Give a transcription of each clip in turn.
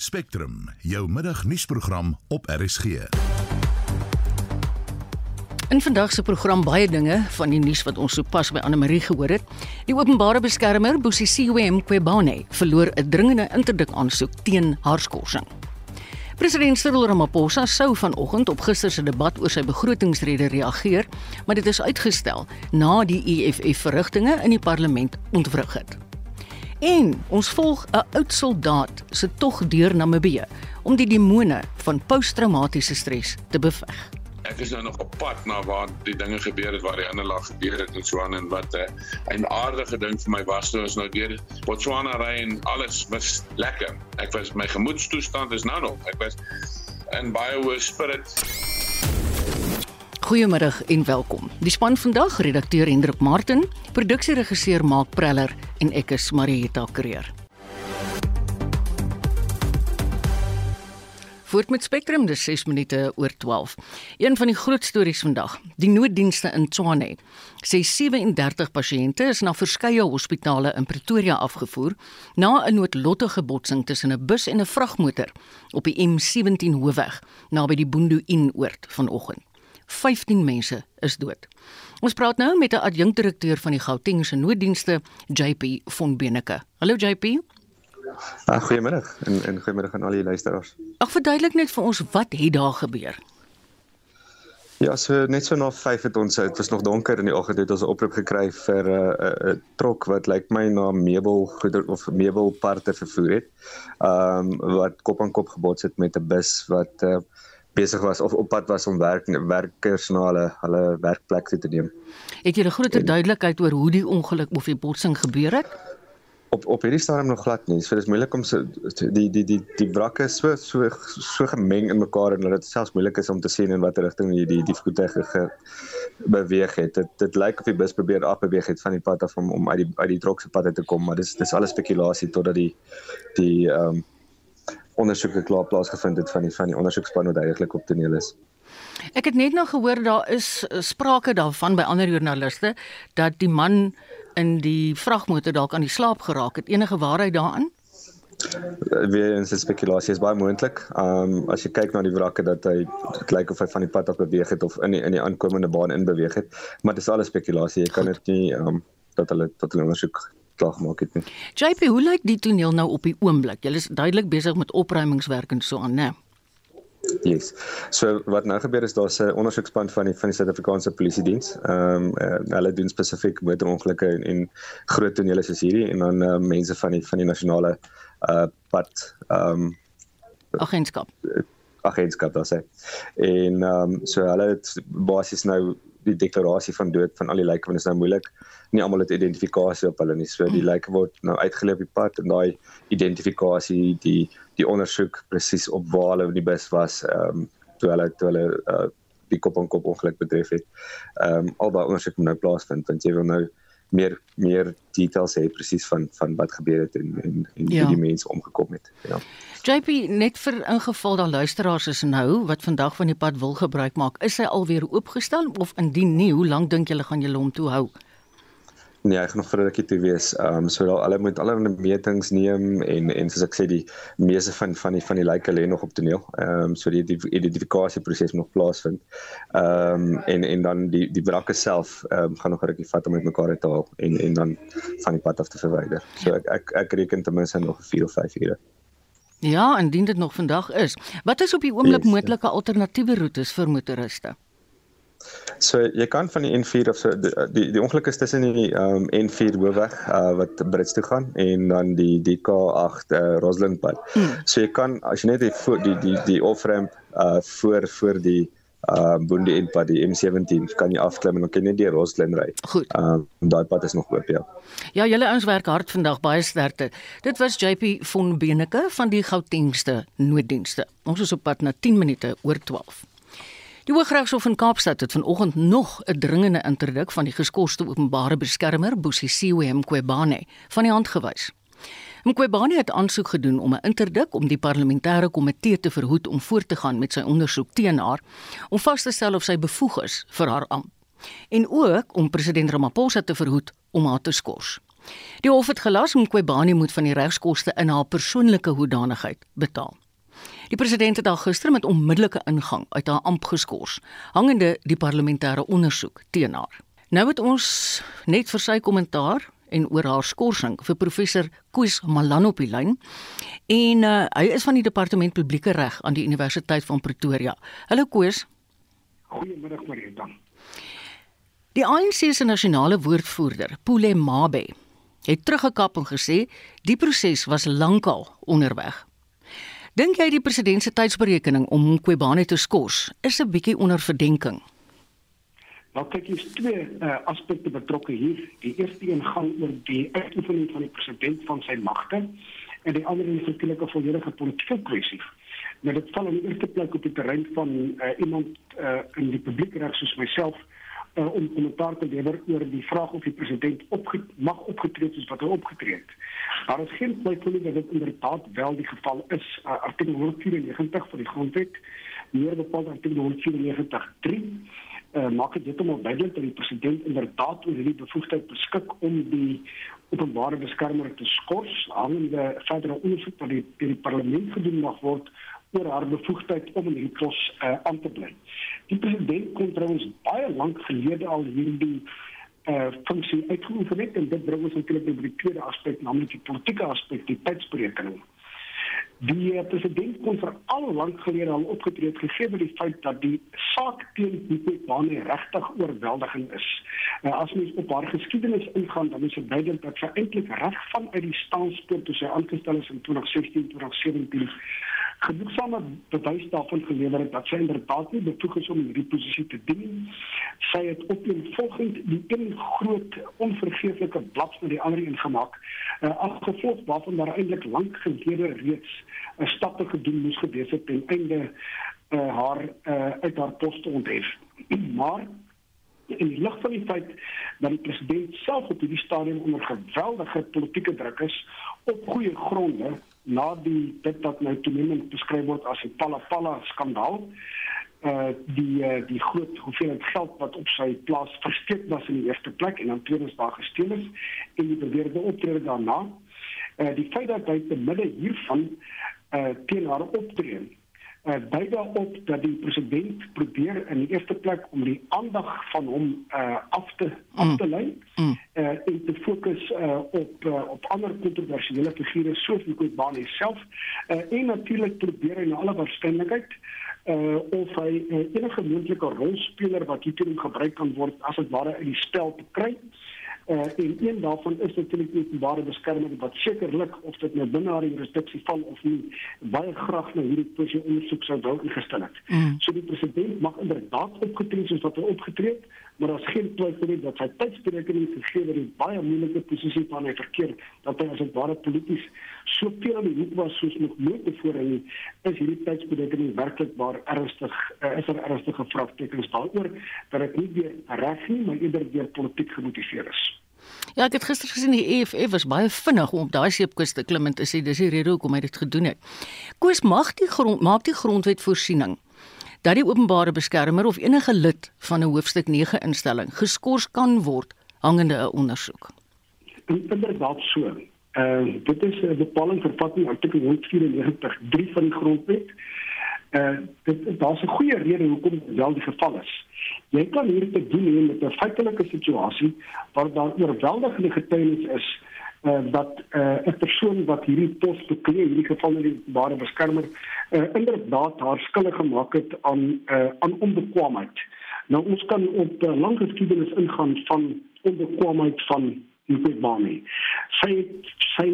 Spectrum, jou middagnuusprogram op RSG. In vandag se program baie dinge van die nuus wat ons sopas by Anne Marie gehoor het. Die openbare beskermer, Bosisiwe Mqobane, verloor 'n dringende interdik aansoek teen haar skorsing. President Cyril Ramaphosa sou vanoggend op gister se debat oor sy begrotingsrede reageer, maar dit is uitgestel na die EFF verrigtinge in die parlement ontwrig het. En ons volg 'n oud soldaat se tog deur Namibië om die demone van posttraumatiese stres te beveg. Ek is nou nog op pad na waar die dinge gebeur het waar die ander lag gebeur het en so aan en wat 'n uh, aardige ding vir my was toe ons nou deur Botswana ry en alles was lekker. Ek was my gemoedstoestand is nou nog. Ek was in baie hoë spirit. Goeiemiddag en welkom. Die span vandag, redakteur Hendrik Martin, produksieregisseur Mark Preller en ek is Marieta Kreer. Voort met Spectrum dis 6 minute oor 12. Een van die groot stories vandag, die nooddienste in Tshwane. Sê 37 pasiënte is na verskeie hospitale in Pretoria afgevoer na 'n noodlottige botsing tussen 'n bus en 'n vragmotor op die M17 hoofweg naby die Boondoen oord vanoggend. 15 mense is dood. Ons praat nou met 'n adjunkdirekteur van die Gautengse nooddienste, JP von Beneke. Hallo JP. Ag goeiemiddag en en goeiemiddag aan al die luisteraars. Ag verduidelik net vir ons wat het daar gebeur? Ja, so net so na 5 het ons dit was nog donker in die oggend het ons 'n oproep gekry vir 'n uh, 'n uh, trok wat lyk my na meubelgoeder of meubelparte vervoer het. Ehm um, wat kop aan kop gebots het met 'n bus wat uh, besig was of op pad was om werk werkers na hulle hulle werkplek te neem. Het jy 'n groter duidelikheid oor hoe die ongeluk of die botsing gebeur het? op op hierdie stadium nog glad nie. So dis moeilik om so die die die die wrakke so so so gemeng in mekaar en dat dit selfs moeilik is om te sien in watter rigting die die die voertuig ge beweeg het. Dit dit lyk of die bus probeer af beweeg het van die pad af om om uit die uit die trok se pad uit te kom, maar dis dis alles spekulasie totdat die die ehm um, ondersoeke klaar plaasgevind het van die van die ondersoekspan wat eintlik op toneel is. Ek het net nou gehoor daar is sprake daarvan by ander joernaliste dat die man in die vragmotor dalk aan die slaap geraak het. Enige waarheid daarin? Weer eens 'n spekulasie is baie moontlik. Um as jy kyk na die wrakke dat hy lyk of hy van die pad af beweeg het of in die, in die aankomende baan in beweeg het, maar dis alles spekulasie. Jy kan dit nie um dat hulle tot hulle ondersoek klaar gemaak het nie. JP, hoe lyk die toneel nou op die oomblik? Julle is duidelik besig met opruimingswerk en so aan, né? Yes. So wat nou gebeur is daar's 'n ondersoekspan van die van die Suid-Afrikaanse Polisie Diens. Ehm um, uh, hulle doen spesifiek motorongelukke en, en groot tonele soos hierdie en dan uh, mense van die van die nasionale uh pad ehm um, agentskap. Agentskap daar sê. En ehm um, so hulle het basies nou die deklarasie van dood van al die lyke want dit is nou moeilik nie almal het identifikasie op hulle nie. So die mm. lyke word nou uitgelê op die pad en daai identifikasie die die ondersoek presies op waar hulle in die bus was ehm um, toe hulle toe hulle uh, die kop aan kop ongeluk betref het. Ehm um, al daai ondersoek moet nou plaasvind want jy wil nou meer meer details hê presies van van wat gebeur het en en, en ja. hoe die mense omgekom het. Ja. JP net vir ingeval daar luisteraars is nou wat vandag van die pad wil gebruik maak, is hy alweer oopgestel of indien nie, hoe lank dink julle gaan julle hom toe hou? Nee, hy gaan nog vir 'n rukkie toe wees. Ehm um, so daal hulle moet allerlei metings neem en en soos ek sê die meeste van van die van die lyke lê nog op toneel. Ehm um, so die identifikasie proses nog plaasvind. Ehm um, en en dan die die wrakke self ehm um, gaan nog 'n rukkie vat om uit mekaar te haal en en dan van die pad af te verwyder. So ek ek ek reken ten minste nog 4 of 5 ure. Ja, indien dit nog vandag is. Wat is op die oomblik yes, moontlike alternatiewe roetes vir motoriste? So jy kan van die N4 of so die die, die ongeluk is tussen die um, N4 hoofweg uh, wat Brits toe gaan en dan die DK8 uh, Roslyn pad. Hmm. So jy kan as jy net die die die die, die off-ramp uh, voor voor die uh Boonde en pad die M17 kan jy afklim en dan kan jy net die Roslyn ry. Goed. Um daai pad is nog oop ja. Ja, julle ouens werk hard vandag baie sterkte. Dit was JP von Beneke van die Gautengste nooddienste. Ons is op pad na 10 minute oor 12. Die Hooggeregshof in Kaapstad het vanoggend nog 'n dringende interdik van die geskoste openbare beskermer Bosisiwe Mqobane van die hand gewys. Mqobane het aansoek gedoen om 'n interdik om die parlementêre komitee te verhoed om voort te gaan met sy ondersoek teen haar om vas te stel of sy bevoeg is vir haar ampt en ook om president Ramaphosa te verhoed om haar te skors. Die hof het gelas om Kwebani moet van die regskoste in haar persoonlike hoedanigheid betaal. Die president het al gister met onmiddellike ingang uit haar amp geskort, hangende die parlementêre ondersoek teen haar. Nou het ons net vir sy kommentaar en oor haar skorsing vir professor Koos Malan op die lyn. En uh, hy is van die departement publieke reg aan die Universiteit van Pretoria. Hallo Koos. Goeiemiddag Marita. Die ANC se nasionale woordvoerder, Pule Mabe, het teruggekap en gesê die proses was lankal onderweg. Dink jy die president se tydsberekening om Kwebane te skors is 'n bietjie onder verdenking? Nou kyk jy twee uh, aspekte betrokke hier. Die eerste een gaan oor die uitoefening van die president van sy magte en die ander is natuurlik 'n volledige politieke kwessie. Nou dit val in die eerste plek op die terrein van uh, iemand uh, in die publiek reg soos myself uh, om kommentaar te lewer oor die vraag of die president opge mag opgetree soos wat hy opgetree het. Daar is geen twyfel dat dit inderdaad wel die geval is. Uh, artikel 194 van die grondwet, meer bepaald artikel 194.3 uh, maak dit heeltemal duidelik dat die president inderdaad oor hierdie bevoegdheid beskik om die openbare beskermer te skors hangende verdere ondersoek wat die, die parlement gedoen mag word oor haar bevoegdheid om in pos uh, aan te bly. Die president kon trouens baie lank gelede al hierdie uh funksie uitgeoefen het en dit bring ons natuurlik by die tweede aspek naamlik die politieke aspek die tydsberekening. Die eh, president kon vir al lank gelede al opgetree het gegee met die feit dat die saak teen Nico Bane regtig oorweldigend is. Uh, as mens op haar geskiedenis ingaan, dan is dit duidelik dat sy eintlik reg van uit die staanspoort toe sy aangestel is in 2016, 2017 genoegsame bewys daarvan gelewer het dat sy inderdaad nie bevoeg is om hierdie posisie te dien. Sy het op een volgend die een groot onvergeeflike blad met die ander een gemaak. Uh, as gevolg waarvan daar eintlik lank gelede reeds 'n uh, stappe gedoen moes gewees het ten einde uh, haar uh, uit haar pos te onthef. maar in die lig van die feit dat die president self op hierdie stadium onder geweldige politieke druk is op goeie gronde na die dit wat nou toenemend beskryf word as 'n Palapala skandaal uh die uh, die groot hoeveelheid geld wat op sy plaas versteek was in die eerste plek en dan tweedens daar gesteel is en die beweerde optrede daarna uh die feit dat hy te midde hiervan uh teen haar optree uh, dui daarop dat die president probeer in die eerste plek om die aandag van hom uh, af te af te lei mm. uh, en te fokus uh, op uh, op ander kontroversiële figure soos Nico Bani self uh, en natuurlik probeer hy na alle waarskynlikheid uh of hy uh, enige moontlike rolspeler wat hiertoe gebruik kan word as dit ware in die spel te kry. Uh Uh, en een daarvan is natuurlik die openbare beskerming wat sekerlik of dit nou binne haar jurisdiksie val of nie baie graag na hierdie posisie ondersoek sou wou ingestel het. Mm. So die president mag inderdaad opgetree soos wat hy opgetree het, maar daar's geen twyfel nie dat sy tydsberekening gegee word in baie moeilike posisie van hy verkeer dat hy as dit ware polities so veel aan die hoek was soos nog nooit tevore nie is hierdie tydsberekening werklik waar ernstig uh, is er ernstige vraagtekens daaroor dat dit nie weer reg nie maar eerder deur politiek gemotiveer is. Ja, ek het gister gesien die EFF was baie vinnig om op daai seepkus te klim en te sê dis die rede hoekom hy dit gedoen het. Koos mag die grond maak die grondwet voorsiening dat die openbare beskermer of enige lid van 'n hoofstuk 9 instelling geskort kan word hangende 'n ondersoek. Inderdaad so. Uh dit is 'n bepaling vervat in artikel 194 3 van die grondwet. Uh dit daar's 'n goeie rede hoekom wel die geval is. Jy kan hier te doen hê met 'n feitelike situasie waar daar oorweldigende getuienis is uh dat uh 'n persoon wat hierdie pos beklee, in hierdie geval die ware beskermer, uh inderdaad haar skuldig gemaak het aan uh aan onbekwaamheid. Nou ons kan op 'n uh, lang geskiedenis ingaan van onbekwaamheid van Mpebani. Sy sy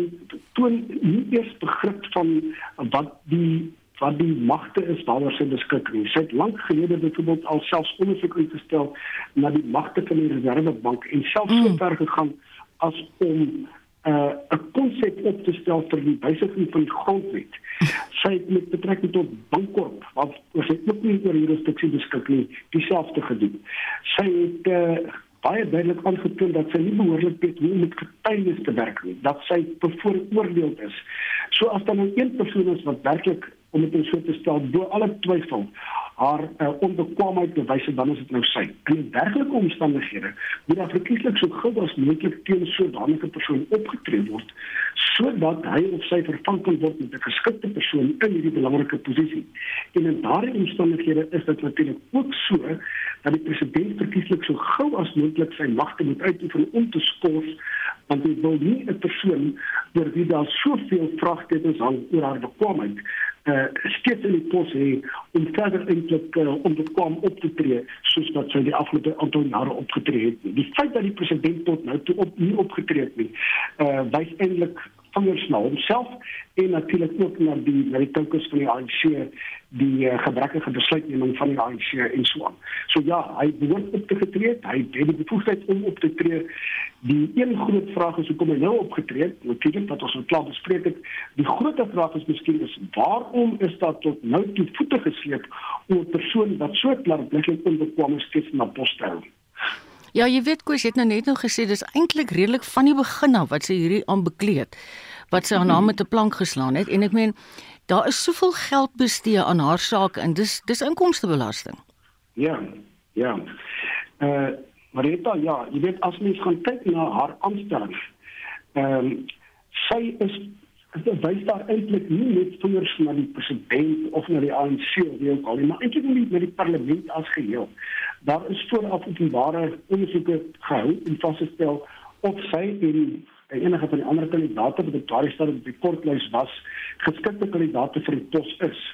toon nie eers begrip van wat die wat die magte is waaroor sy beskik nie. Sy het lank gelede byvoorbeeld al selfs ondersoek ingestel na die magte van die Reservebank en selfs mm. so ver gegaan as om uh, 'n uh, konsep op te stel vir die wysiging van die grondwet. Sy het met betrekking tot Bankorp wat sy ook nie oor jurisdiksie beskik nie, dieselfde gedoen. Sy het uh, baie duidelik aangetoon dat sy nie behoorlik weet hoe om met getuienis te werk nie, dat sy bevooroordeeld is. So as dan 'n een persoon is wat werklik om dit so te stel bo alle twyfel haar uh, onbekwaamheid bewys dan is dit nou sy. In 'n dergelike omstandighede moet daar verkieslik so gou as moontlik teen so 'n persoon opgetree word sodat hy of sy vervang kan word met 'n geskikte persoon in hierdie belangrike posisie. En in daardie omstandighede is dit natuurlik ook so dat die president verkieslik so gou as moontlik sy magte moet uitoefen om te skors want hy wil nie 'n persoon oor wie daar soveel vraagtekens hang oor haar bekwaamheid uh, steeds in die pos hê om verder eintlik uh, te kom op te tree soos wat sy die afgelope aantal jare opgetree het. Die feit dat die president tot nou toe op nie opgetree het nie, uh, wys eintlik vingers na homself en natuurlik ook na die na die tokus van die ANC die uh, gebrekkige besluitneming van die ANC en so aan. So ja, hy behoort op te getree, hy het die bevoegdheid om op te tree. Die een groot vraag is hoekom hy nou opgetree het. Natuurlik wat ons al klaar bespreek het. Die groter vraag is miskien is waarom is daar tot nou toe voete gesleep om 'n persoon wat so klaarbliklik onbekwame steeds na pos te hou? Ja, jy weet Koos het nou net nou gesê dis eintlik redelik van die begin af wat sy hierdie aanbekleed wat sy haar naam met 'n plank geslaan het en ek meen daar is soveel geld bestee aan haar saak en dis dis inkomstebelasting. Ja. Ja. Eh uh, Marita, ja, jy weet as mens gaan kyk na haar aanstelling. Ehm um, sy is dit wys daar eintlik nie net vingers na die president of na die ANC of wie ook al nie, maar eintlik net met die parlement as geheel. Daar is vooraf openbare ondersoeke gehou om vas te stel of sy en enige van die ander kandidaate wat op daardie stadium op die kortlys was, geskikte kandidaate vir die pos is.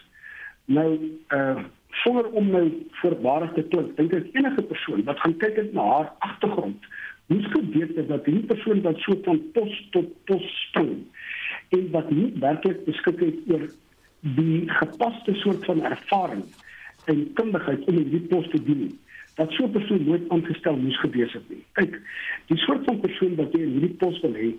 Nou uh sonder om nou voorbarig te klink, dink ek enige persoon wat gaan kyk na haar agtergrond, moet geweet het dat hierdie persoon wat so van pos tot pos spring en wat nie werklik beskik het oor die gepaste soort van ervaring en kundigheid om hierdie pos te doen nie dat so 'n persoon nooit aangestel moes gewees het nie. Kyk, die soort van persoon wat jy in hierdie pos wil hê,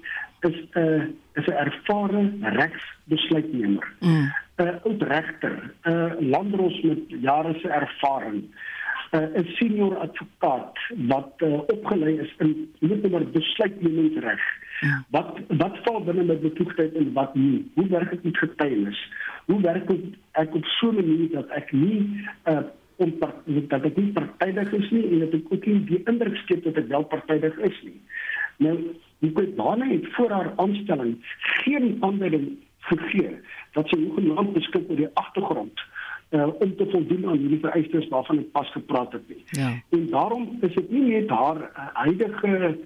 is 'n uh, is 'n ervare regsbesluitnemer. 'n mm. uh, Oud regter, 'n uh, landros met jare se ervaring, 'n uh, senior advokaat wat uh, opgelei is in openbare besluitnemingsreg. Ja. Wat wat val binne my bevoegdheid en wat nie? Hoe werk ek met getuienis? Hoe werk ek op so 'n manier dat ek nie uh, om dat ek nie partydig is nie en dat ek ook nie die indruk skep dat ek wel partydig is nie. Nou, die Kwebane het voor haar aanstelling geen aanduiding gegee dat sy hoegenaamd beskik oor die agtergrond uh, om te voldoen aan hierdie vereistes waarvan ek pas gepraat het nie. Ja. En daarom is dit nie net haar uh, huidige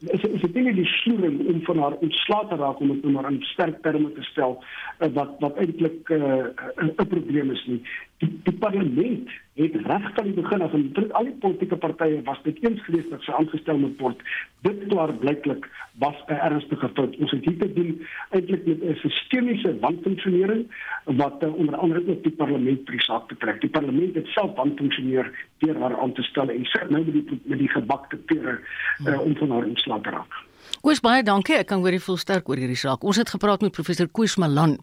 is is dit nie die sloering om van haar ontslae te raak om dit nou maar in sterk terme te stel uh, wat wat eintlik 'n uh, 'n probleem is nie die, die parlement het reg van die begin af en dit al die politieke partye was dit eens gewees dat sy aangestel moet word. Dit klaar blyklik was 'n ernstige fout. Ons het hier te doen eintlik met 'n sistemiese wanfunksionering wat uh, onder andere ook die parlement by saak betrek. Die parlement het self wanfunksioneer deur haar aan te stel en sy nou met die met die gebakte pere uh, om van haar ontslae te raak Koos baie dankie. Ek kan hoor jy voel sterk oor hierdie saak. Ons het gepraat met professor Koos Malan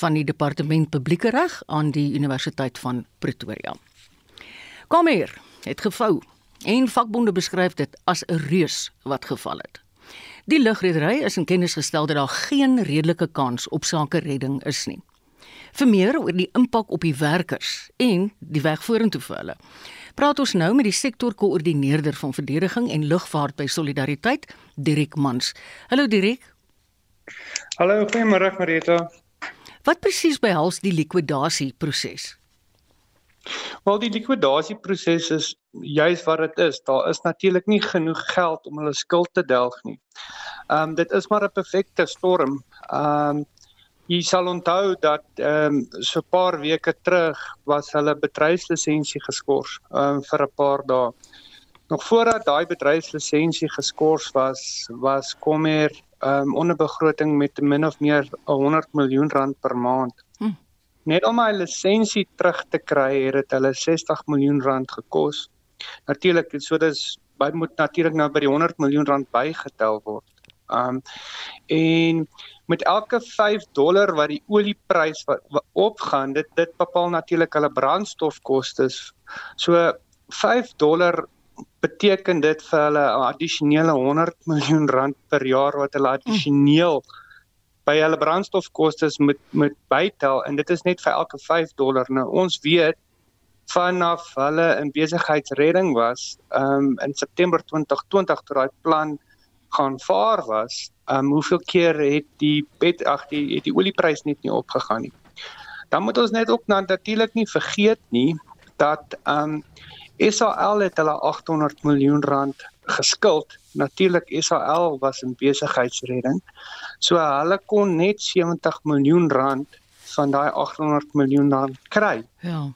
van die Departement Publieke Reg aan die Universiteit van Pretoria. Kom hier. Het gevou. En vakbonde beskryf dit as 'n reus wat geval het. Die lugredery is in kennis gestel dat daar geen redelike kans op sake redding is nie. Vir meer oor die impak op die werkers en die weg vorentoe vir hulle praat ons nou met die sektorkoördineerder van verdediging en lugvaart by Solidariteit, Dirk Mans. Hallo Dirk. Hallo, goeiemôre Marita. Wat presies behels die likwidasie proses? Wel die likwidasie proses is juis wat dit is. Daar is natuurlik nie genoeg geld om hulle skuld te delg nie. Ehm um, dit is maar 'n perfekte storm. Ehm um, Jy sal onthou dat ehm um, so 'n paar weke terug was hulle bedryfslisensie geskort um, vir 'n paar dae. Nog voordat daai bedryfslisensie geskort was, was Kommer ehm um, onder begroting met min of meer 100 miljoen rand per maand. Hm. Net om my lisensie terug te kry, het dit hulle 60 miljoen rand gekos. Natuurlik, so dis by moet natuurlik nou by die 100 miljoen rand bygetel word. Um, en met elke 5 dollar wat die olieprys wat, wat opgaan, dit dit bepaal natuurlik hulle brandstofkoste. So 5 dollar beteken dit vir hulle 'n addisionele 100 miljoen rand per jaar wat hulle addisioneel by hulle brandstofkoste moet moet bytel en dit is net vir elke 5 dollar. Nou ons weet vanaf hulle in besigheidsredding was um in September 2020 toe daai plan gaan vaar was, um hoeveel keer het die bed ag die het die olieprys net nie opgegaan nie. Dan moet ons net ook natuurlik nie vergeet nie dat um SAL het hulle 800 miljoen rand geskuld. Natuurlik SAL was in besigheidsredding. So hulle kon net 70 miljoen rand van daai 800 miljoen rand kry. Ja.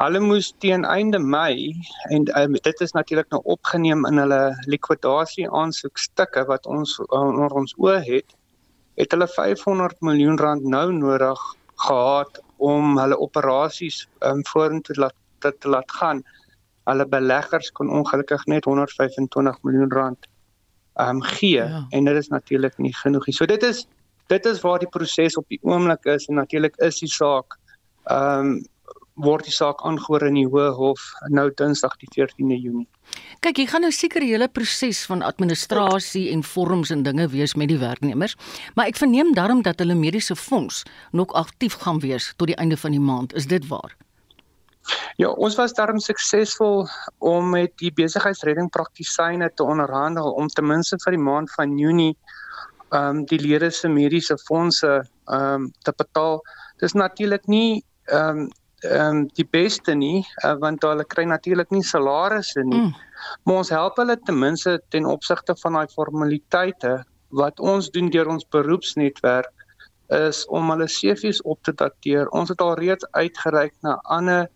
Hulle moes teen einde Mei en um, dit is natuurlik nou opgeneem in hulle likwidasie aansoekstukke wat ons onder ons oë het, het hulle 500 miljoen rand nou nodig gehad om hulle operasies um, vorentoe laat te, te laat gaan. Hulle beleggers kon ongelukkig net 125 miljoen rand um, gee ja. en dit is natuurlik nie genoeg nie. So dit is dit is waar die proses op die oomblik is en natuurlik is die saak ehm um, word die saak aangehoor in die Hoë Hof nou Dinsdag die 14de Junie. Kyk, jy gaan nou seker die hele proses van administrasie en vorms en dinge wees met die werknemers, maar ek verneem daarom dat hulle mediese fonds nog aktief gaan wees tot die einde van die maand. Is dit waar? Ja, ons was daarom suksesvol om met die besigheidsredding praktisyne te onderhandel om ten minste vir die maand van Junie ehm um, die lede se mediese fondse ehm um, te betaal. Dis natuurlik nie ehm um, ehm um, die beste nie uh, want hulle kry natuurlik nie salarisse nie. Mm. Maar ons help hulle ten minste ten opsigte van daai formaliteite wat ons doen deur ons beroepsnetwerk is om hulle CV's op te dateer. Ons het al reeds uitgereik na ander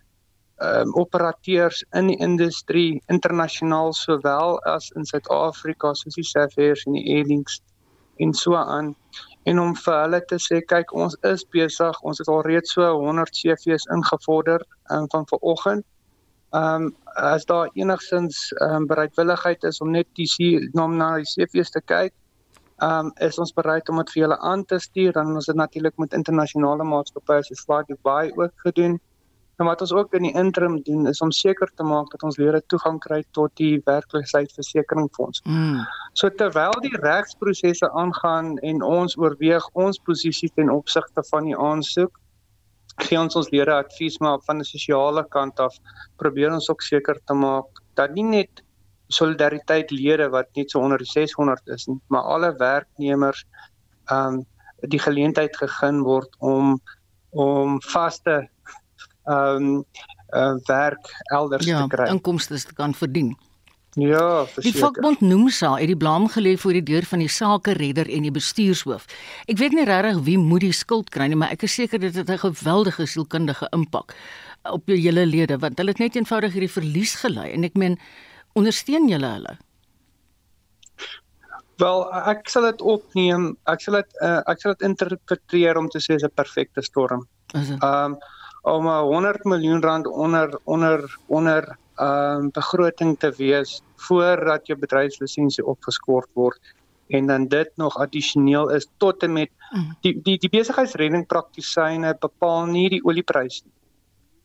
ehm um, operateurs in die industrie internasionaal sowel as in Suid-Afrika soos die Safairs en die Airlinks en so aan en om vir hulle te sê kyk ons is besig ons het al reeds so 100 CV's ingevorder um, van vanoggend. Ehm um, as daar enigsins ehm um, bereidwilligheid is om net die nom na die CV's te kyk, ehm um, is ons bereid om dit vir julle aan te stuur dan ons het natuurlik met internasionale maatskappye soos Fly Dubai ook gedoen. En wat ons ook in die interim doen is om seker te maak dat ons lede toegang kry tot die werkloosheidversekeringsfonds. Mm. So terwyl die regsprosesse aangaan en ons oorweeg ons posisie ten opsigte van die aansoek, gee ons ons lede advies maar van 'n sosiale kant af probeer ons ook seker te maak dat nie net solidariteit lede wat net so onder die 600 is nie, maar alle werknemers ehm um, die geleentheid gegee word om om vaste ehm um, uh, werk elders ja, te kry. Ja, inkomste te kan verdien. Ja, verseker. Die vakbond noem sa het die blame gelê voor die deur van die sake redder en die bestuurshoof. Ek weet nie regtig wie moet die skuld kry nie, maar ek is seker dit het 'n geweldige sielkundige impak op jou hele lede want hulle het net eenvoudig hierdie verlies gelei en ek meen ondersteun julle hulle. Wel, ek sal dit opneem. Ek sal dit uh, ek sal dit interpreteer om te sê 'n perfekte storm. Ehm um, om 'n 100 miljoen rand onder onder onder ehm um, begroting te wees voordat jou bedryfslisensie opgeskort word en dan dit nog addisioneel is tot en met mm. die die die besigheidsredding praktisyne bepaal nie die olieprys nie.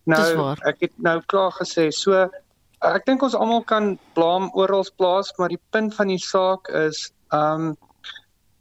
Nou ek het nou klaar gesê so ek dink ons almal kan blame oral plaas maar die punt van die saak is ehm um,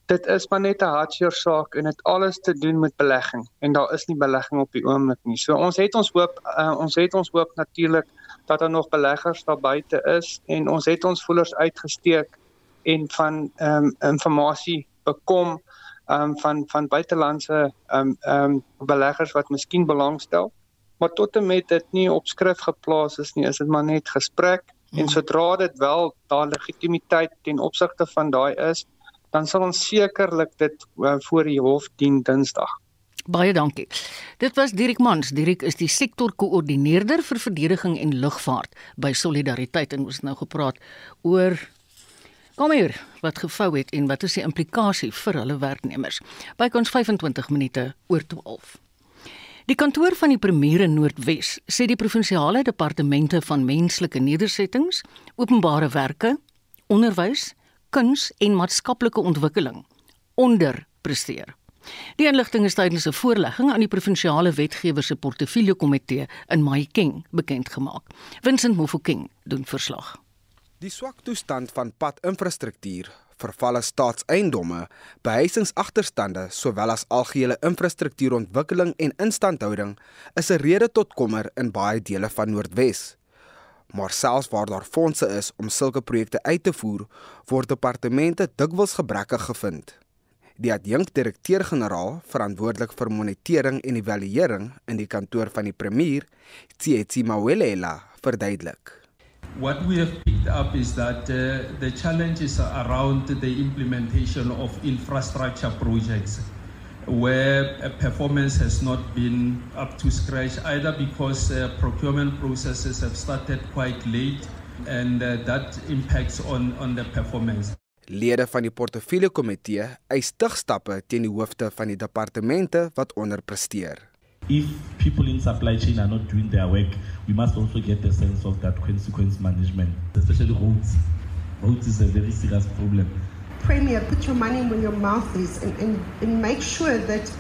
dit is maar net 'n hartseer saak en dit alles te doen met belegging en daar is nie belegging op die oomblik nie. So ons het ons hoop uh, ons het ons hoop natuurlik dat daar nog beleggers daar buite is en ons het ons voelers uitgesteek en van ehm um, inligting bekom ehm um, van van buitelandse ehm um, ehm um, beleggers wat miskien belangstel. Maar tot en met dit nie op skrif geplaas is nie, is dit maar net gesprek en hmm. sodra dit wel daar legitimiteit ten opsigte van daai is, dan sal ons sekerlik dit uh, voor die hof dien Dinsdag. Baie dankie. Dit was Dirk Mans. Dirk is die sektorkoördineerder vir verdediging en lugvaart by Solidariteit en ons het nou gepraat oor kom hier wat gevou het en wat is die implikasie vir hulle werknemers. By ons 25 minute oor 12. Die kantoor van die premier in Noordwes sê die provinsiale departemente van menslike nedersettings, openbare werke, onderwys kuns en maatskaplike ontwikkeling onderpresteer. Die inligting is tydens 'n voorlegging aan die provinsiale wetgewer se portefeulje komitee in Mahikeng bekend gemaak. Vincent Mofokeng doen verslag. Die swak toestand van padinfrastruktuur, vervalle staatseiendomme, behuisingsagterstande sowel as algehele infrastruktuurontwikkeling en instandhouding is 'n rede tot kommer in baie dele van Noordwes. Maar selfs waar daar fondse is om sulke projekte uit te voer, word departemente dikwels gebrekkig gevind. Die adjunkdirekteur-generaal verantwoordelik vir monitering en evaluering in die kantoor van die premier, Tsietsi Mawelela, verduidelik. What we have picked up is that uh, the challenges around the implementation of infrastructure projects where performance has not been up to scratch either because uh, procurement processes have started quite late and uh, that impacts on on the performance. Lede van die portefeulje komitee eis stigstappe teen die hoofde van die departemente wat onderpresteer. if people in supply chain are not doing their work, we must also get a sense of that consequence management, especially roads. Roads is a very serious problem. Premier, put your money where your mouth is and, and, and make sure that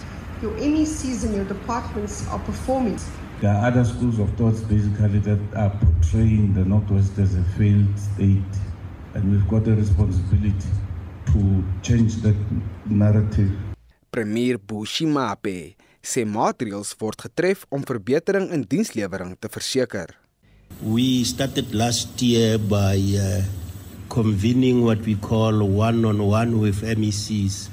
your MECs and your departments are performing. There are other schools of thoughts basically that are portraying the Northwest as a failed state, and we've got a responsibility to change that narrative. Premier Bushimape sê maatreëls word getref om verbetering in dienslewering te verseker. We started last year by uh, convening what we call one-on-one with MECs,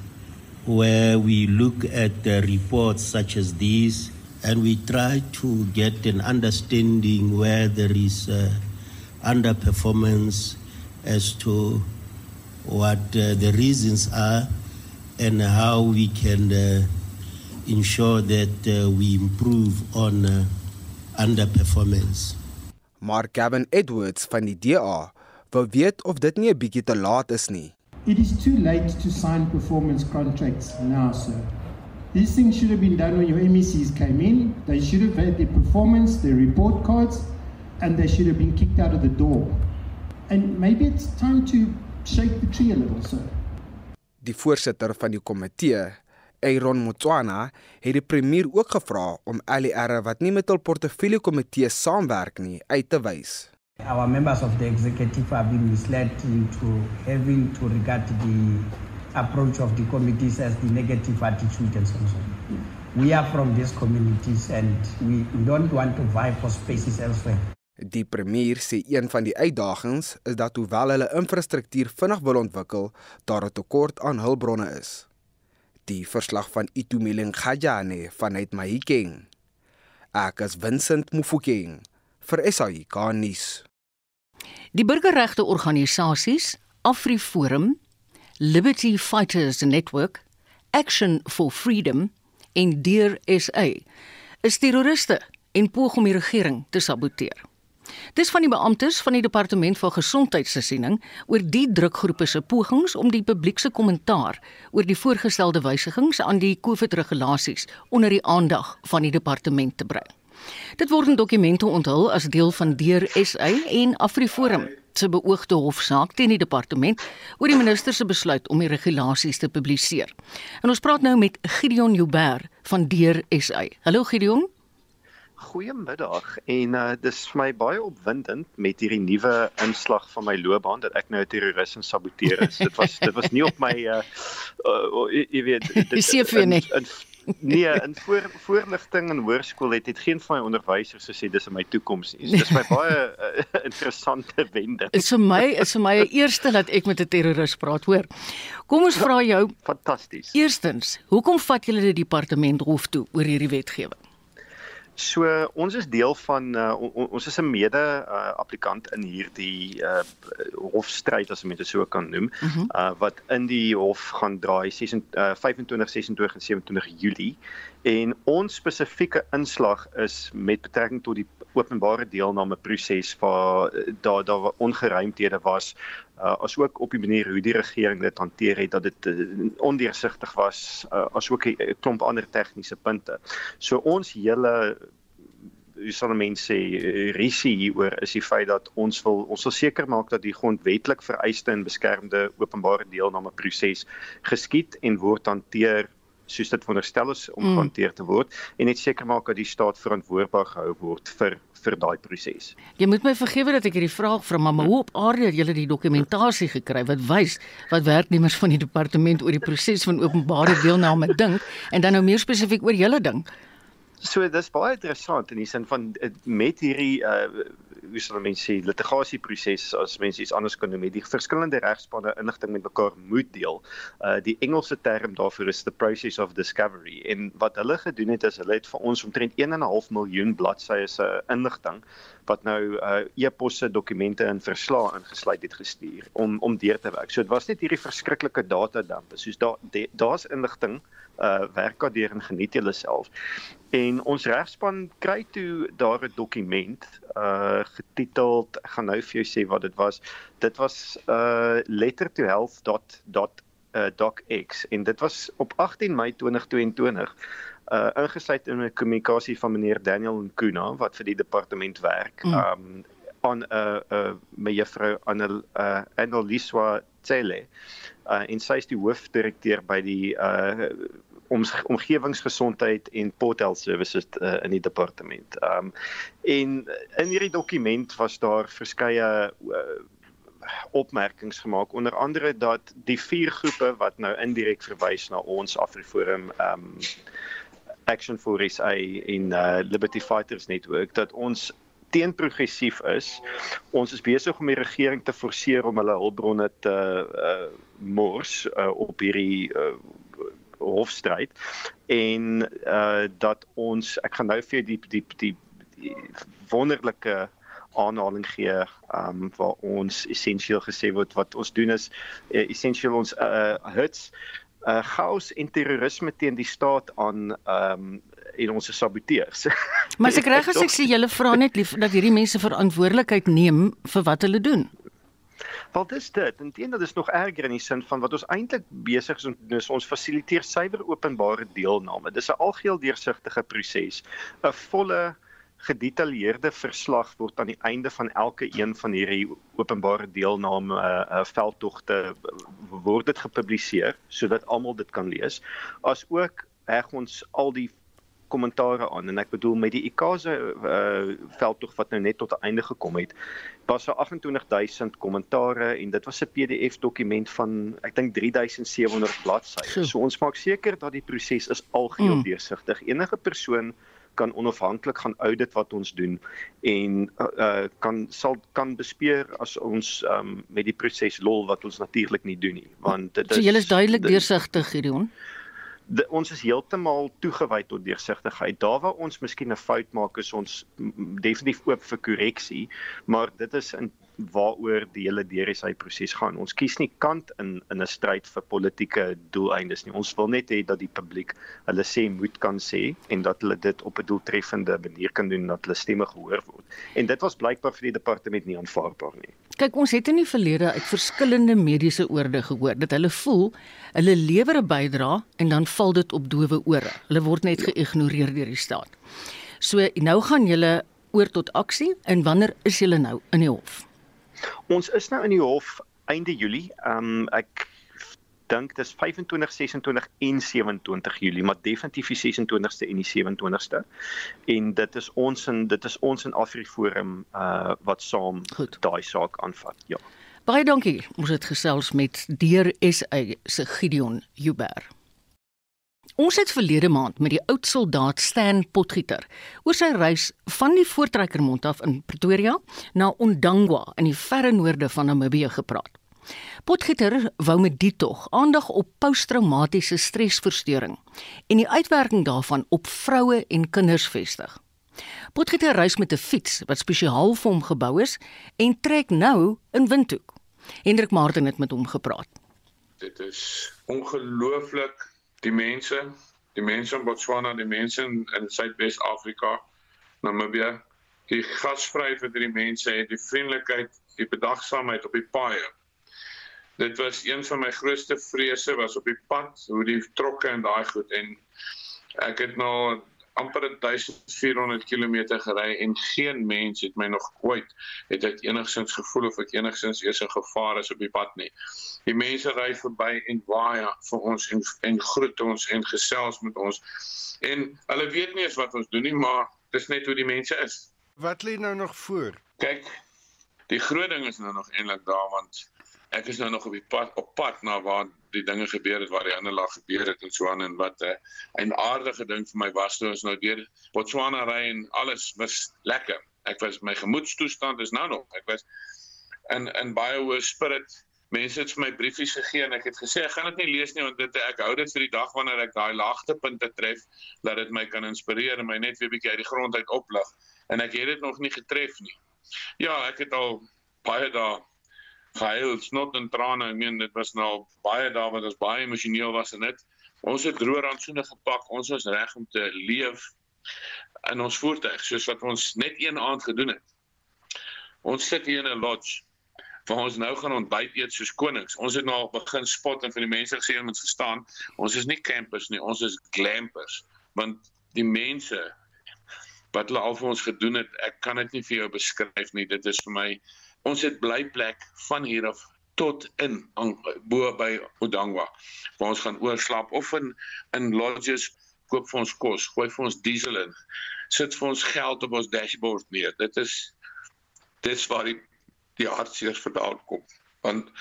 where we look at the reports such as these and we try to get an understanding where there is uh, underperformance as to what uh, the reasons are and how we can uh, ensure that uh, we improve on uh, underperformance. Maar Gavin Edwards van die DA wou weet of dit nie 'n bietjie te laat is nie. It is too late to sign performance contracts now, sir. These things should have been done when your MECs came in. They should have had their performance, their report cards, and they should have been kicked out of the door. And maybe it's time to shake the tree a little, sir. Die voorsitter van die komitee, Aaron Motswana, het die premier ook gevra om LER wat nie met hul portefeulje komitee saamwerk nie, uit te wys. Our members of the executive have been misled into having to regard the approach of the committees as the negative attitude and so on. We are from these communities and we, we don't want to vie for spaces elsewhere. Die premier sê een van die uitdagings is dat hoewel hulle infrastruktuur vinnig wil ontwikkel, daar 'n tekort aan hulpbronne is. Die verslag van Itumeleng Khajane vanuit Mahikeng. Ek is Vincent Mufokeng vir SAIK nuus. Die burgerregte organisasies AfriForum, Liberty Fighters Network, Action for Freedom en Deer SA is terroriste en poog om die regering te saboteer. Dis van die beamptes van die departement van gesondheid se siening oor die drukgroepe se pogings om die publiek se kommentaar oor die voorgestelde wysigings aan die COVID-regulasies onder die aandag van die departement te bring. Dit word in dokumente onthul as deel van Deur SA en AfriForum se beoogde hofsaak teen die departement oor die minister se besluit om die regulasies te publiseer. En ons praat nou met Gideon Joubert van Deur SA. Hallo Gideon. Goeiemiddag en uh dis vir my baie opwindend met hierdie nuwe inslag van my loopbaan dat ek nou 'n terroris en saboteer is. dit was dit was nie op my uh, uh jy weet dit CV nie. In, in, nee, in voor voorligting in hoërskool het het geen van my onderwysers gesê dis in my toekoms nie. So dis my baie uh, interessante wending. Is vir my is vir my 'n eerste dat ek met 'n terroris praat, hoor. Kom ons vra jou. Fantasties. Eerstens, hoekom vat julle die departement hof toe oor hierdie wetgewing? So ons is deel van uh, on, ons is 'n mede uh, applikant in hierdie uh, hofstryd as mense so kan noem mm -hmm. uh, wat in die hof gaan draai 26 uh, 25 26 en 27 Julie en ons spesifieke inslag is met betrekking tot die openbare deelname proses waar daar daar ongeruimthede was uh, asook op die manier hoe die regering dit hanteer het dat dit uh, ondeursigtig was uh, asook 'n klomp ander tegniese punte. So ons hele hoe sal mense risie hieroor is die feit dat ons wil ons wil seker maak dat die grondwetlik vereiste en beskermde openbare deelname proses geskied en word hanteer soos dit veronderstel is om Mm. gehanteer te word en net seker maak dat die staat verantwoordbaar gehou word vir vir daai proses. Jy moet my vergewe dat ek hierdie vraag vra, maar, maar hoe op aarde het julle die dokumentasie gekry wat wys wat werknemers van die departement oor die proses van openbare deelname dink en dan nou meer spesifiek oor julle dink? So dis baie interessant in die sin van eh, met hierdie uh hoe sal mense sê litigasieproses as mense iets anders kan noem, die verskillende regspanne inligting met mekaar moet deel. Uh die Engelse term daarvoor is the process of discovery en wat hulle gedoen het is hulle het vir ons omtrent 1.5 miljoen bladsye se inligting wat nou uh e-posse, dokumente en verslae ingesluit het gestuur om om deur te werk. So dit was net hierdie verskriklike datadampe. Soos daar daar's inligting uh werk daardeur en geniet julle self. En ons regspan kry toe daar 'n dokument uh getiteld ek gaan nou vir jou sê wat dit was. Dit was uh letter to health dot dot uh docx en dit was op 18 Mei 2022 uh ingesluit in 'n kommunikasie van meneer Daniel Nkuna wat vir die departement werk. Mm. Um aan 'n uh, uh mevrou Anel uh Annaliswa Tsele. Uh en sy is die hoofdirekteur by die uh oms, omgewingsgesondheid en Port Health Services uh, in die departement. Um en in hierdie dokument was daar verskeie uh, opmerkings gemaak onder andere dat die vier groepe wat nou indirek verwys na ons Afriforum um Action for SA en uh, Liberty Fighters Network dat ons teen progressief is. Ons is besig om die regering te forceer om hulle hulpbronne te uh, mors uh, op hierdie uh, hofstryd en uh dat ons ek gaan nou vir die die die, die wonderlike aanhaling gee um waar ons essensieel gesê word wat ons doen is uh, essensieel ons uh hits uh chaos en terrorisme teen die staat aan um en ons saboteurs. Maar as ek reg is, ek sê julle vra net lief dat hierdie mense verantwoordelikheid neem vir wat hulle doen. Wel dis dit. Inteendeel dis nog erger in die sin van wat ons eintlik besig is om doen is ons fasiliteer suiwer openbare deelname. Dis 'n algeheel deursigtige proses. 'n Volle gedetailleerde verslag word aan die einde van elke een van hierdie openbare deelname uh, uh, veldtogte word dit gepubliseer sodat almal dit kan lees. As ook heg ons al die kommentare aan en ek bedoel met die IKASE uh, veldtog wat nou net tot 'n einde gekom het was daar 28000 kommentare en dit was 'n PDF dokument van ek dink 3700 bladsye. So ons maak seker dat die proses is algeheel Mm. deursigtig. Enige persoon kan onafhanklik gaan audit wat ons doen en uh, kan sal kan bespeer as ons um met die proses lol wat ons natuurlik nie doen nie want dit So julle is duidelik deursigtig, Gideon. De, ons is heeltemal toegewy tot deursigtigheid. Daar waar ons miskien 'n fout maak is ons definitief oop vir korreksie, maar dit is in waaroor die hele DRSI proses gaan. Ons kies nie kant in in 'n stryd vir politieke doeleindes nie. Ons wil net hê dat die publiek hulle sê moet kan sê en dat hulle dit op 'n doeltreffende manier kan doen dat hulle stemme gehoor word. En dit was blykbaar vir die departement nie aanvaarbaar nie. Kyk, ons het in die verlede uit verskillende mediese oorde gehoor dat hulle voel hulle lewer 'n bydrae en dan val dit op dowe ore. Hulle word net geïgnoreer deur die staat. So nou gaan julle oor tot aksie en wanneer is julle nou in die hof? Ons is nou in die hof einde Julie. Um ek dink dis 25, 26 en 27 Julie, maar definitief die 26ste en die 27ste. En dit is ons in dit is ons in Afriforum uh wat saam daai saak aanvat. Ja. Baie dankie. Ons het gesels met Deur SA se Gideon Huber. Ons het verlede maand met die oud soldaat Stan Potgieter oor sy reis van die Voortrekkermond af in Pretoria na Ondangwa in die verre noorde van Namibië gepraat. Potgieter wou met die tog aandag op posttraumatiese stresversteuring en die uitwerking daarvan op vroue en kinders vestig. Potgieter reis met 'n fiets wat spesiaal vir hom gebou is en trek nou in Windhoek. Hendrik Martin het met hom gepraat. Dit is ongelooflik die mense, die mense in Botswana, die mense in, in Suidwes-Afrika, Namibië, die gasvryheid vir die mense en die vriendelikheid, die bedagsaamheid op die paaie. Dit was een van my grootste vrese was op die pad, hoe die trokke en daai goed en ek het nou amper 1400 km gery en geen mens het my nog ooit het ek enigsins gevoel of ek enigsins eers 'n gevaar is op die pad nie. Die mense ry verby en waai vir ons en en groet ons en gesels met ons. En hulle weet nie eens wat ons doen nie, maar dis net hoe die mense is. Wat lê nou nog voor? Kyk, die groot ding is nou nog eintlik daar want ek is nou nog op die pad op pad na waar die dinge gebeur het waar die ander lag gebeur het en so aan en wat 'n uh, 'n aardige ding vir my was toe ons nou deur Botswana ry en alles was lekker. Ek was my gemoedstoestand is nou nog. Ek was in in baie hoë spirit. Mense het vir my briefies gegee en ek het gesê ek gaan dit nie lees nie want dit ek hou dit vir die dag wanneer ek daai laagtepunte tref dat dit my kan inspireer en my net weer bietjie uit die grond uit oplig en ek het dit nog nie getref nie. Ja, ek het al baie dae gehuil, snot en trane. Ek meen dit was nou baie dae wat ons baie emosioneel was en dit. Ons het droë randsoene gepak. Ons was reg om te leef in ons voertuig soos wat ons net een aand gedoen het. Ons sit hier in 'n lodge waar ons nou gaan ontbyt eet soos konings. Ons het nou al begin spot en vir die mense gesê ons verstaan, ons is nie campers nie, ons is glampers. Want die mense wat hulle al vir ons gedoen het, ek kan dit nie vir jou beskryf nie. Dit is vir my ons het blyplek van hier af tot in bo by Odangwa waar ons gaan oorslaap of in in lodges koop vir ons kos, gooi vir ons diesel in, sit vir ons geld op ons dashboard neer. Dit is dis waar die die hartseer vandaan kom. Want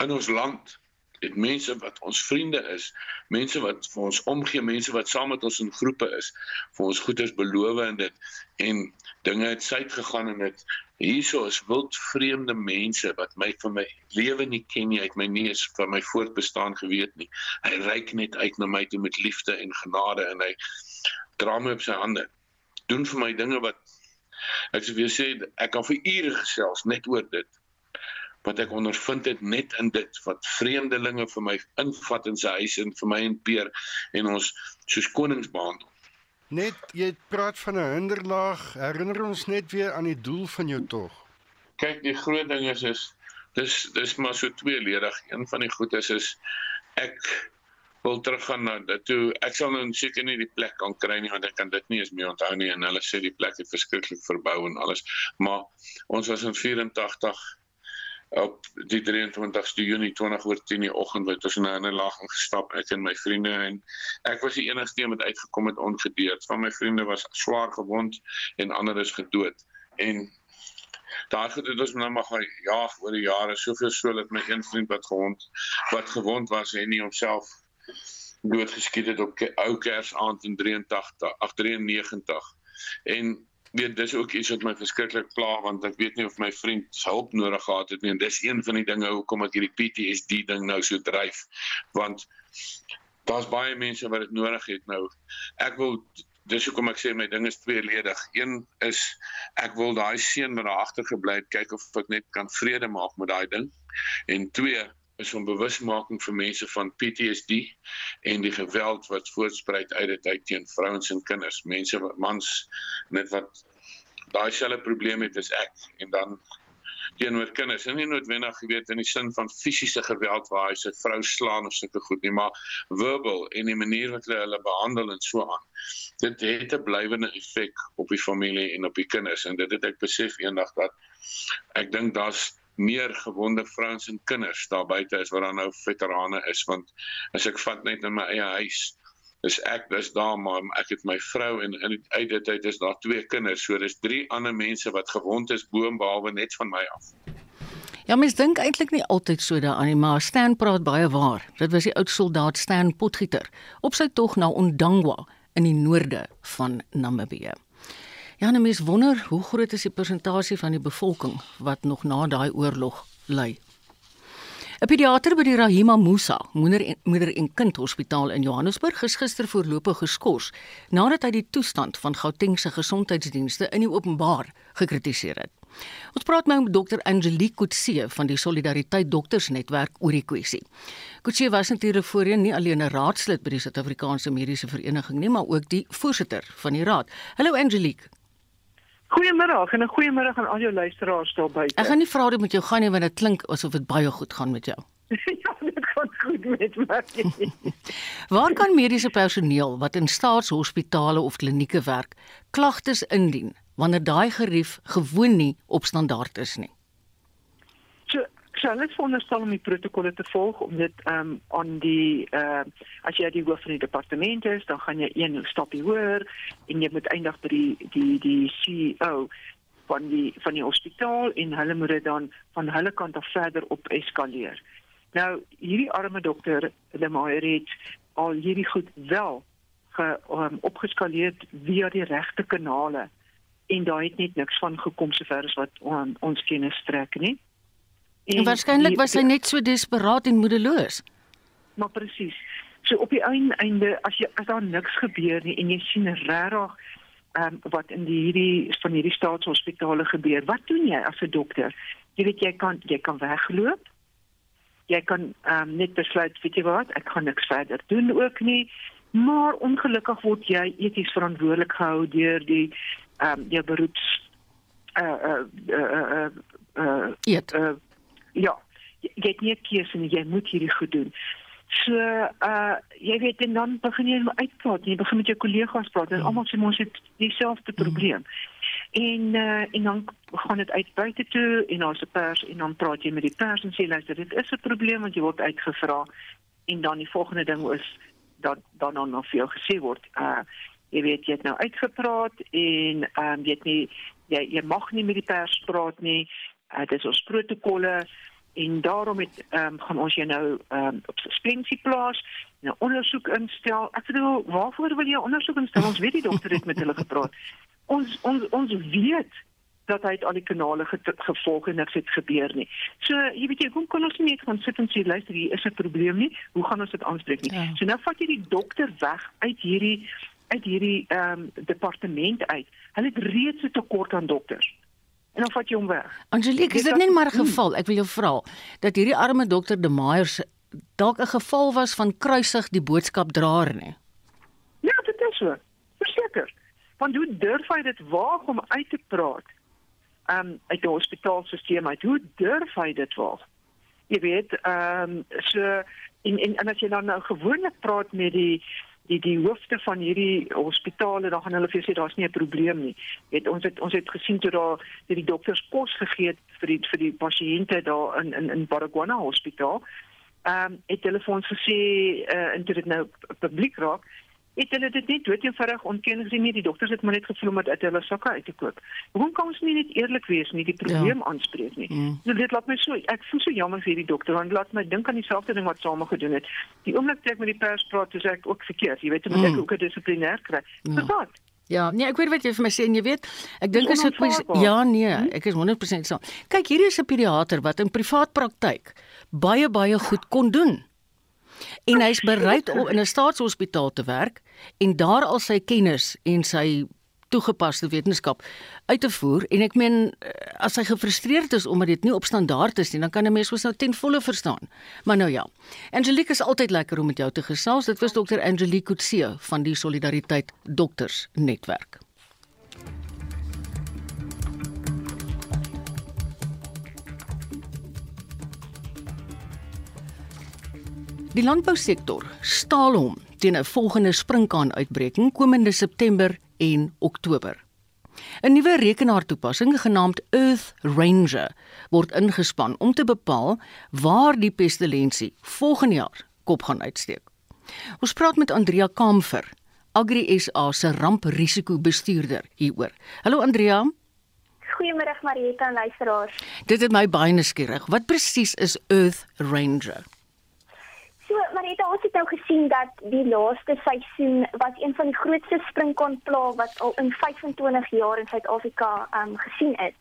in ons land het mense wat ons vriende is, mense wat vir ons omgee, mense wat saam met ons in groepe is, vir ons goeders beloof en dit en dinge het suid gegaan en dit hierso is wild vreemde mense wat my van my lewe nie ken nie, uit my nie eens van my voortbestaan geweet nie. Hy reik net uit na my toe met liefde en genade en hy dra my op sy hande. Doen vir my dinge wat ek sou sê ek kan vir ure gesels net oor dit wat ek ondervind het net in dit wat vreemdelinge vir my invat in sy huis en vir my en Peer en ons soos konings behandel. Net jy praat van 'n hinderlaag, herinner ons net weer aan die doel van jou tog. Kyk, die groot ding is is dis dis maar so tweeledig. Een van die goedes is ek wil teruggaan na dit toe ek sal nou seker nie die plek kan kry nie want ek kan dit nie eens meer onthou nie en hulle sê die plek het verskriklik verbou en alles maar ons was in 84 op die 23ste Junie 20 oor 10 die oggend het ons na 'n laag gestap ek en my vriende en ek was die enigste een wat uitgekom het ongedeerd. Van my vriende was swaar gewond en ander is gedood. En daar het ons nou maar gejaag oor die jare soveel so dat my een vriend wat gewond wat gewond was en nie homself doodgeskiet het op ou Kersaand in 83 93 en weet dis ook iets wat my verskriklik pla want ek weet nie of my vriend hulp nodig gehad het nie. En dis een van die dinge hoekom ek hierdie PTSD ding nou so dryf. Want daar's baie mense wat dit nodig het nou. Ek wil dis hoekom ek sê my ding is tweeledig. Een is ek wil daai seun wat daar agter gebly het kyk of ek net kan vrede maak met daai ding. En twee is om bewusmaking vir mense van PTSD en die geweld wat voortspruit uit dit uit teen vrouens en kinders. Mense wat mans net wat daai selfe probleem het as ek en dan teenoor kinders. En nie noodwendig geweet in die sin van fisiese geweld waar hy sy vrou slaan of sulke goed nie, maar verbal en die manier wat hulle hulle behandel en so aan. Dit het 'n blywende effek op die familie en op die kinders en dit het ek besef eendag dat ek dink daar's meer gewonde vrouens en kinders daar buite is wat dan nou veterane is want as ek vat net in my eie huis is ek dis daar maar ek het my vrou en in uit dit uit is daar twee kinders so dis drie ander mense wat gewond is boonbehalwe net van my af. Ja mens dink eintlik nie altyd so daaraan nie maar Stan praat baie waar. Dit was die oud soldaat Stan Potgieter op sy tog na Ondangwa in die noorde van Namibië. Ja, nou mens wonder hoe groot is die persentasie van die bevolking wat nog na daai oorlog ly. 'n Pediater by die Rahima Musa Moeder en Moeder en Kind Hospitaal in Johannesburg is gister voorlopig geskort nadat hy die toestand van Gauteng se gesondheidsdienste in die openbaar gekritiseer het. Ons praat nou met dokter Angelique Kutse van die Solidariteit Doktersnetwerk oor die kwessie. Kutse was natuurlik voorheen nie alleen 'n raadslid by die Suid-Afrikaanse Mediese Vereniging nie, maar ook die voorsitter van die raad. Hallo Angelique. Goeiemiddag en 'n goeiemiddag aan al jou luisteraars daar buite. Ek gaan nie vra hoe dit met jou gaan nie want dit klink asof dit baie goed gaan met jou. ja, dit gaan goed met my. Waar kan mediese personeel wat in staatshospitale of klinieke werk klagtes indien wanneer daai gerief gewoon nie op standaard is nie? So hulle is veronderstel om die protokolle te volg om dit ehm um, aan die ehm uh, as jy die hoof van die departement is, dan gaan jy een stapie hoër en jy moet eindig by die die die CEO van die van die hospitaal en hulle moet dit dan van hulle kant af verder op eskaleer. Nou hierdie arme dokter De Meyer het al hierdie goed wel ge, um, opgeskaleer via die regte kanale en daar het net niks van gekom sover as wat on, ons kennis strek nie. En, waarskynlik was hy net so desperaat en moedeloos. Maar presies. So op die einde as jy as daar niks gebeur nie en jy sien regtig um, wat in die hierdie van hierdie staatshospitale gebeur. Wat doen jy as 'n dokter? Jy weet jy kan jy kan wegloop. Jy kan um, net besluit, weet jy wat, ek gaan niks verder doen ook nie. Maar ongelukkig word jy eties verantwoordelik gehou deur die ehm um, jou beroeps uh uh uh uh, uh, uh ja, jy het nie 'n keuse nie, jy moet hierdie goed doen. So uh jy weet en dan begin jy uitpraat, jy begin met jou kollegas praat en hmm. almal sê ons het dieselfde hmm. probleem. En uh en dan gaan dit uit buite toe en daar's 'n pers en dan praat jy met die pers en sê luister, dit is 'n probleem want jy word uitgevra en dan die volgende ding is dat dan dan nog vir jou gesê word uh jy weet jy het nou uitgepraat en ehm um, jy het nie jy jy mag nie met die pers praat nie. Uh, dit is ons protokolle en daarom het um, gaan ons jou nou um, op suspensie plaas, 'n nou ondersoek instel. Ek bedoel, waarvoor wil jy ondersoek instel? Ons weet die dokter het met hulle gepraat. Ons ons ons weet dat hy al die kanale ge gevolg en niks het gebeur nie. So, jy weet jy, hoe kan ons nie gaan sit en sê luister, hier is 'n probleem nie. Hoe gaan ons dit aanspreek nie? Ja. So nou vat jy die dokter weg uit hierdie uit hierdie ehm um, departement uit. Hulle het reeds 'n tekort aan dokters en dan vat jy hom weg. Angelique, is dit net maar 'n geval? Ek wil jou vra dat hierdie arme dokter De Meyer dalk 'n geval was van kruisig die boodskapdraer nie. Ja, dit is so. Verseker. Want hoe durf hy dit waag om uit te praat? Um uit die hospitaalstelsel uit. Hoe durf hy dit waag? Jy weet, um so en en, en as jy dan nou gewoonlik praat met die die die hoofde van hierdie hospitale dan gaan hulle vir sê daar's nie 'n probleem nie. Het ons het ons het gesien toe daar dat die dokters kos gegee het vir die vir die pasiënte daar in in in Baragwana hospitaal. Ehm um, het hulle vir ons gesê uh, eh, en dit nou publiek raak het hulle dit net dood eenvoudig ontken gesien nie die dokters het maar net gevloei om dit uit hulle sakke uit te koop. Hoekom kan ons nie net eerlik wees nie die probleem ja. aanspreek nie? Mm. So dit laat my so ek voel so jammer vir die dokter want laat my dink aan dieselfde ding wat same gedoen het. Die oomblik toe ek met die pers praat, dis ek ook verkeerd. Jy weet, moet ek mm. ook 'n dissiplinêr kry. Ja. Wat? Ja, nee, ek weet wat jy vir my sê en jy weet, ek dink as ek ja nee, hm? ek is 100% saam. Kyk, hier is 'n pediater wat in privaat praktyk baie baie goed kon doen. En hy's bereid om in 'n staatshospitaal te werk en daar al sy kennis en sy toegepaste wetenskap uit te voer en ek meen eh, as hy gefrustreerd is omdat dit nie op standaard is nie dan kan 'n mens mos nou ten volle verstaan. Maar nou ja. Angelique is altyd lekker om met jou te gesels. Dit was dokter Angelique Kutse van die Solidariteit Dokters Netwerk. Die landbousektor staal hom teen 'n volgende sprinkaan-uitbreking komende September en Oktober. 'n Nuwe rekenaartoepassing genaamd Earth Ranger word ingespan om te bepaal waar die pestilensie volgende jaar kop gaan uitsteek. Ons praat met Andrea Kamfer, Agri SA se ramprisikobestuurder hieroor. Hallo Andrea. Goeiemôre Marieta en luisteraars. Dit het my baie nuuskierig. Wat presies is Earth Ranger? So, het ons het nou gesien dat die laaste seisoen was een van die grootste sprinkaanpla wat al in 25 jaar in Suid-Afrika um gesien is.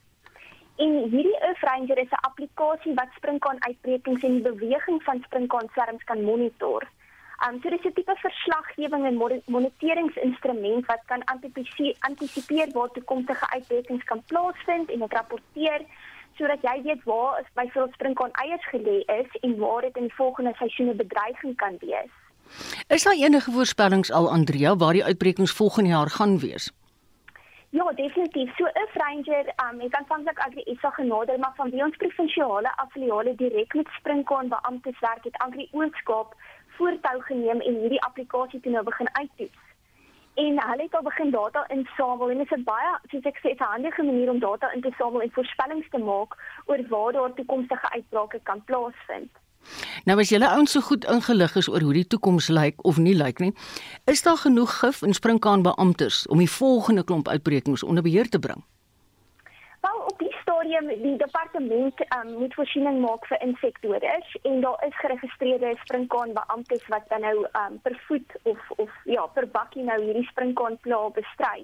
En hierdie Earth Ranger is 'n applikasie wat sprinkaan-uitbrekings en die beweging van sprinkaan-swerms kan monitor. Um so dis 'n tipe verslaggewing en moniteringsinstrument wat kan antisipeer waar toekomstige uitbrekings kan plaasvind en dit rapporteer sodat jy weet waar is byvoorbeeld sprinkaan eiers gelê is en waar dit in die volgende seisoene bedreiging kan wees. Is daar enige voorspellings al Andrea waar die uitbrekings volgende jaar gaan wees? Ja, definitief. So 'n ranger um, het aanvanklik Agri SA genader, maar van wie ons provinsiale affiliale direk met Sprinkaan beamptes werk, het Agri Oos-Kaap voortou geneem en hierdie applikasie toe nou begin uittoets. En hulle het al begin data insamel en dit is 'n baie, soos ek sê, 'n handige manier om data in te samel en voorspellings te maak oor waar daar toekomstige uitbrake kan plaasvind. Nou as julle ouens so goed ingelig is oor hoe die toekoms lyk of nie lyk nie, is daar genoeg gif en sprinkaan beamptes om die volgende klomp uitbrekings onder beheer te bring? Op die stadium die departement um, moet voorsiening maak vir insekdoders en daar is geregistreerde sprinkaan beamptes wat dan nou um, per voet of of ja per bakkie nou hierdie sprinkaan pla bestry.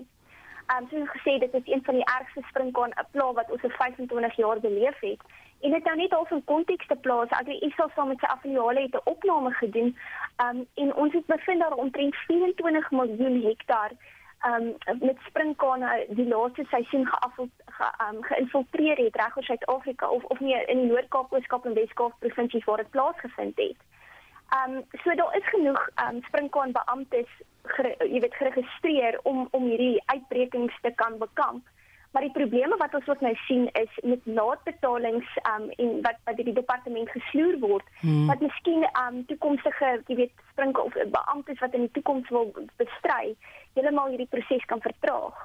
Um, soos gesê dit is een van die ergste sprinkaan pla wat ons vir 25 jaar beleef het. En dit nou net al van konteks te plaas, as jy ISA saam met sy affiliale het 'n opname gedoen, um, en ons het bevind daar omtrent 24 miljoen hektaar um met sprinkane die laaste seisoen geafel ge, um, geïnfiltreer het reg oor Suid-Afrika of of nie in die Noord-Kaap, Oos-Kaap en Wes-Kaap provinsies waar dit plaasgevind het. Um so daar is genoeg um sprinkaan beamptes jy weet geregistreer om om hierdie uitbrekings te kan bekamp. Maar die probleme wat ons ook nou sien is met laatbetalings um en wat wat deur die departement gesloer word, hmm. wat miskien um toekomstige, jy weet, sprinke of beamptes wat in die toekoms wil bestry, heeltemal hierdie proses kan vertraag.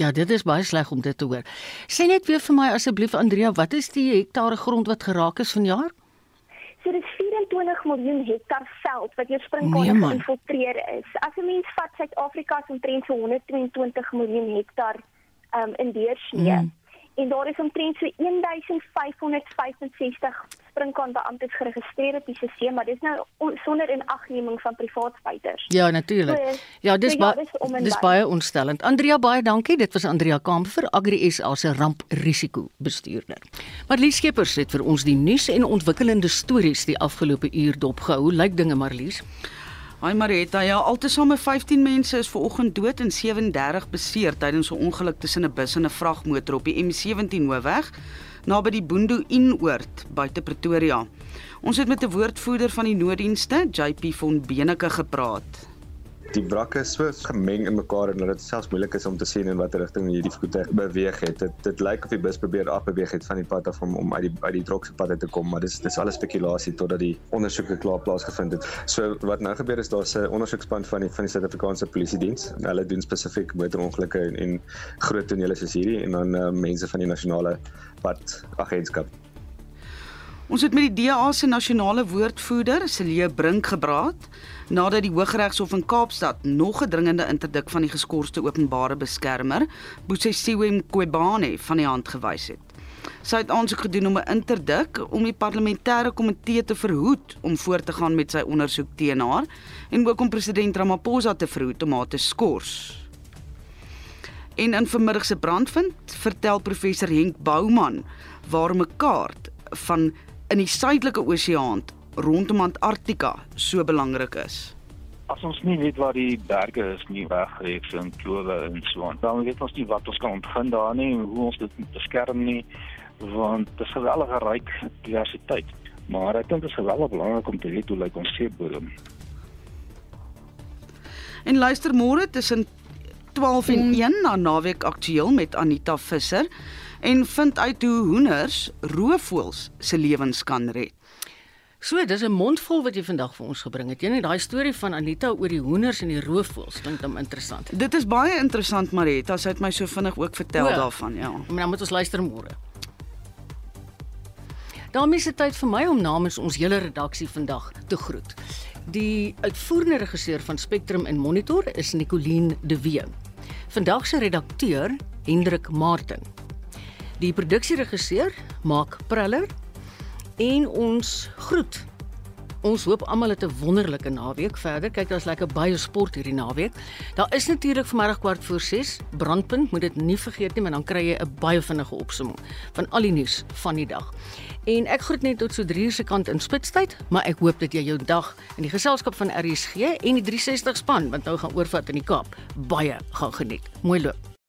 Ja, dit is baie sleg om dit te hoor. Sê net weer vir my asseblief Andrea, wat is die hektare grond wat geraak is vanjaar? So dit is 24 miljoen hektar veld wat deur sprinkane nee, geïnfiltreer is. As 'n mens vat Suid-Afrika se omtrent so 122 miljoen hektar um, in deursnee. Mm. En daar is omtrent so 1565 sprinkaanbeamptes geregistreer op die stelsel, maar dis nou sonder inagneming van privaat spuiters. Ja, natuurlik. So, ja, dis so, ja, dis, dis baie ontstellend. Andrea baie dankie. Dit was Andrea Kamp vir Agri SA se ramprisiko bestuurder. Marlies Skeepers het vir ons die nuus en ontwikkelende stories die afgelope uur dopgehou. Lyk dinge Marlies? Hi Marita, ja, altesaame 15 mense is vanoggend dood en 37 beseer tydens 'n ongeluk tussen 'n bus en 'n vragmotor op die M17 hoofweg naby die Boendo Inoord buite Pretoria. Ons het met 'n woordvoerder van die nooddienste, JP von Beneke, gepraat die wrakke is so gemeng in mekaar en dat dit selfs moeilik is om te sien in watter rigting hierdie voete beweeg het. Dit dit lyk of die bus probeer afbeweeg het van die pad af om om uit die uit die drokse pad te kom, maar dis dis alles spekulasie totdat die ondersoeke klaar plaasgevind het. So wat nou gebeur is daar's 'n ondersoekspan van die van die Suid-Afrikaanse Polisie Diens. Hulle doen spesifiek motorongelukke en, en groot tonele soos hierdie en dan uh, mense van die nasionale pad agentskap. Ons het met die DA se nasionale woordvoerder, Celie Brink, gepraat nadat die Hooggeregshof in Kaapstad nog 'n dringende interdik van die geskorste openbare beskermer, Bosisiwe Mqobane, van die hand gewys het. Sy het aansoek gedoen om 'n interdik om die parlementêre komitee te verhoed om voort te gaan met sy ondersoek teen haar en ook om president Ramaphosa te verhoed om haar te skors. En in vermiddag se brandvind vertel professor Henk Bouman waarom 'n kaart van in die suidelike oseaan rondom Antarktika so belangrik is? As ons nie weet waar die berge is nie, wegreeks en klowe en so aan, dan weet ons nie wat ons kan ontgin daar nie en hoe ons dit moet beskerm nie, want dit is 'n geweldige ryk diversiteit. Maar ek dink dit is geweldig belangrik om te weet hoe lyk ons seebodem. En luister môre tussen 12 en 1 na naweek aktueel met Anita Visser en vind uit hoe hoenders roofvoëls se lewens kan red. So, dis 'n mondvol wat jy vandag vir ons gebring het. Jy net daai storie van Anita oor die hoenders en die roofvoëls klink dan interessant. Dit is baie interessant, Marita, sy het my so vinnig ook vertel o, daarvan, ja. Maar dan moet ons luister môre. daarmee is dit tyd vir my om namens ons hele redaksie vandag te groet. Die uitvoerende regisseur van Spectrum en Monitor is Nicoline de Wee. Vandag se redakteur Hendrik Martin. Die produksieregisseur Mark Preller en ons groet. Ons hoop almal het 'n wonderlike naweek verder. Kyk, daar's lekker baie sport hierdie naweek. Daar is natuurlik vanmiddag kwart voor 6 brandpunt, moet dit nie vergeet nie, maar dan kry jy 'n baie vinnige opsomming van al die nuus van die dag. En ek groet net tot so 3 uur se kant in spitstyd, maar ek hoop dat jy jou dag in die geselskap van RSG en die 360 span wat nou gaan oorvat in die Kaap baie gaan geniet. Mooi loop.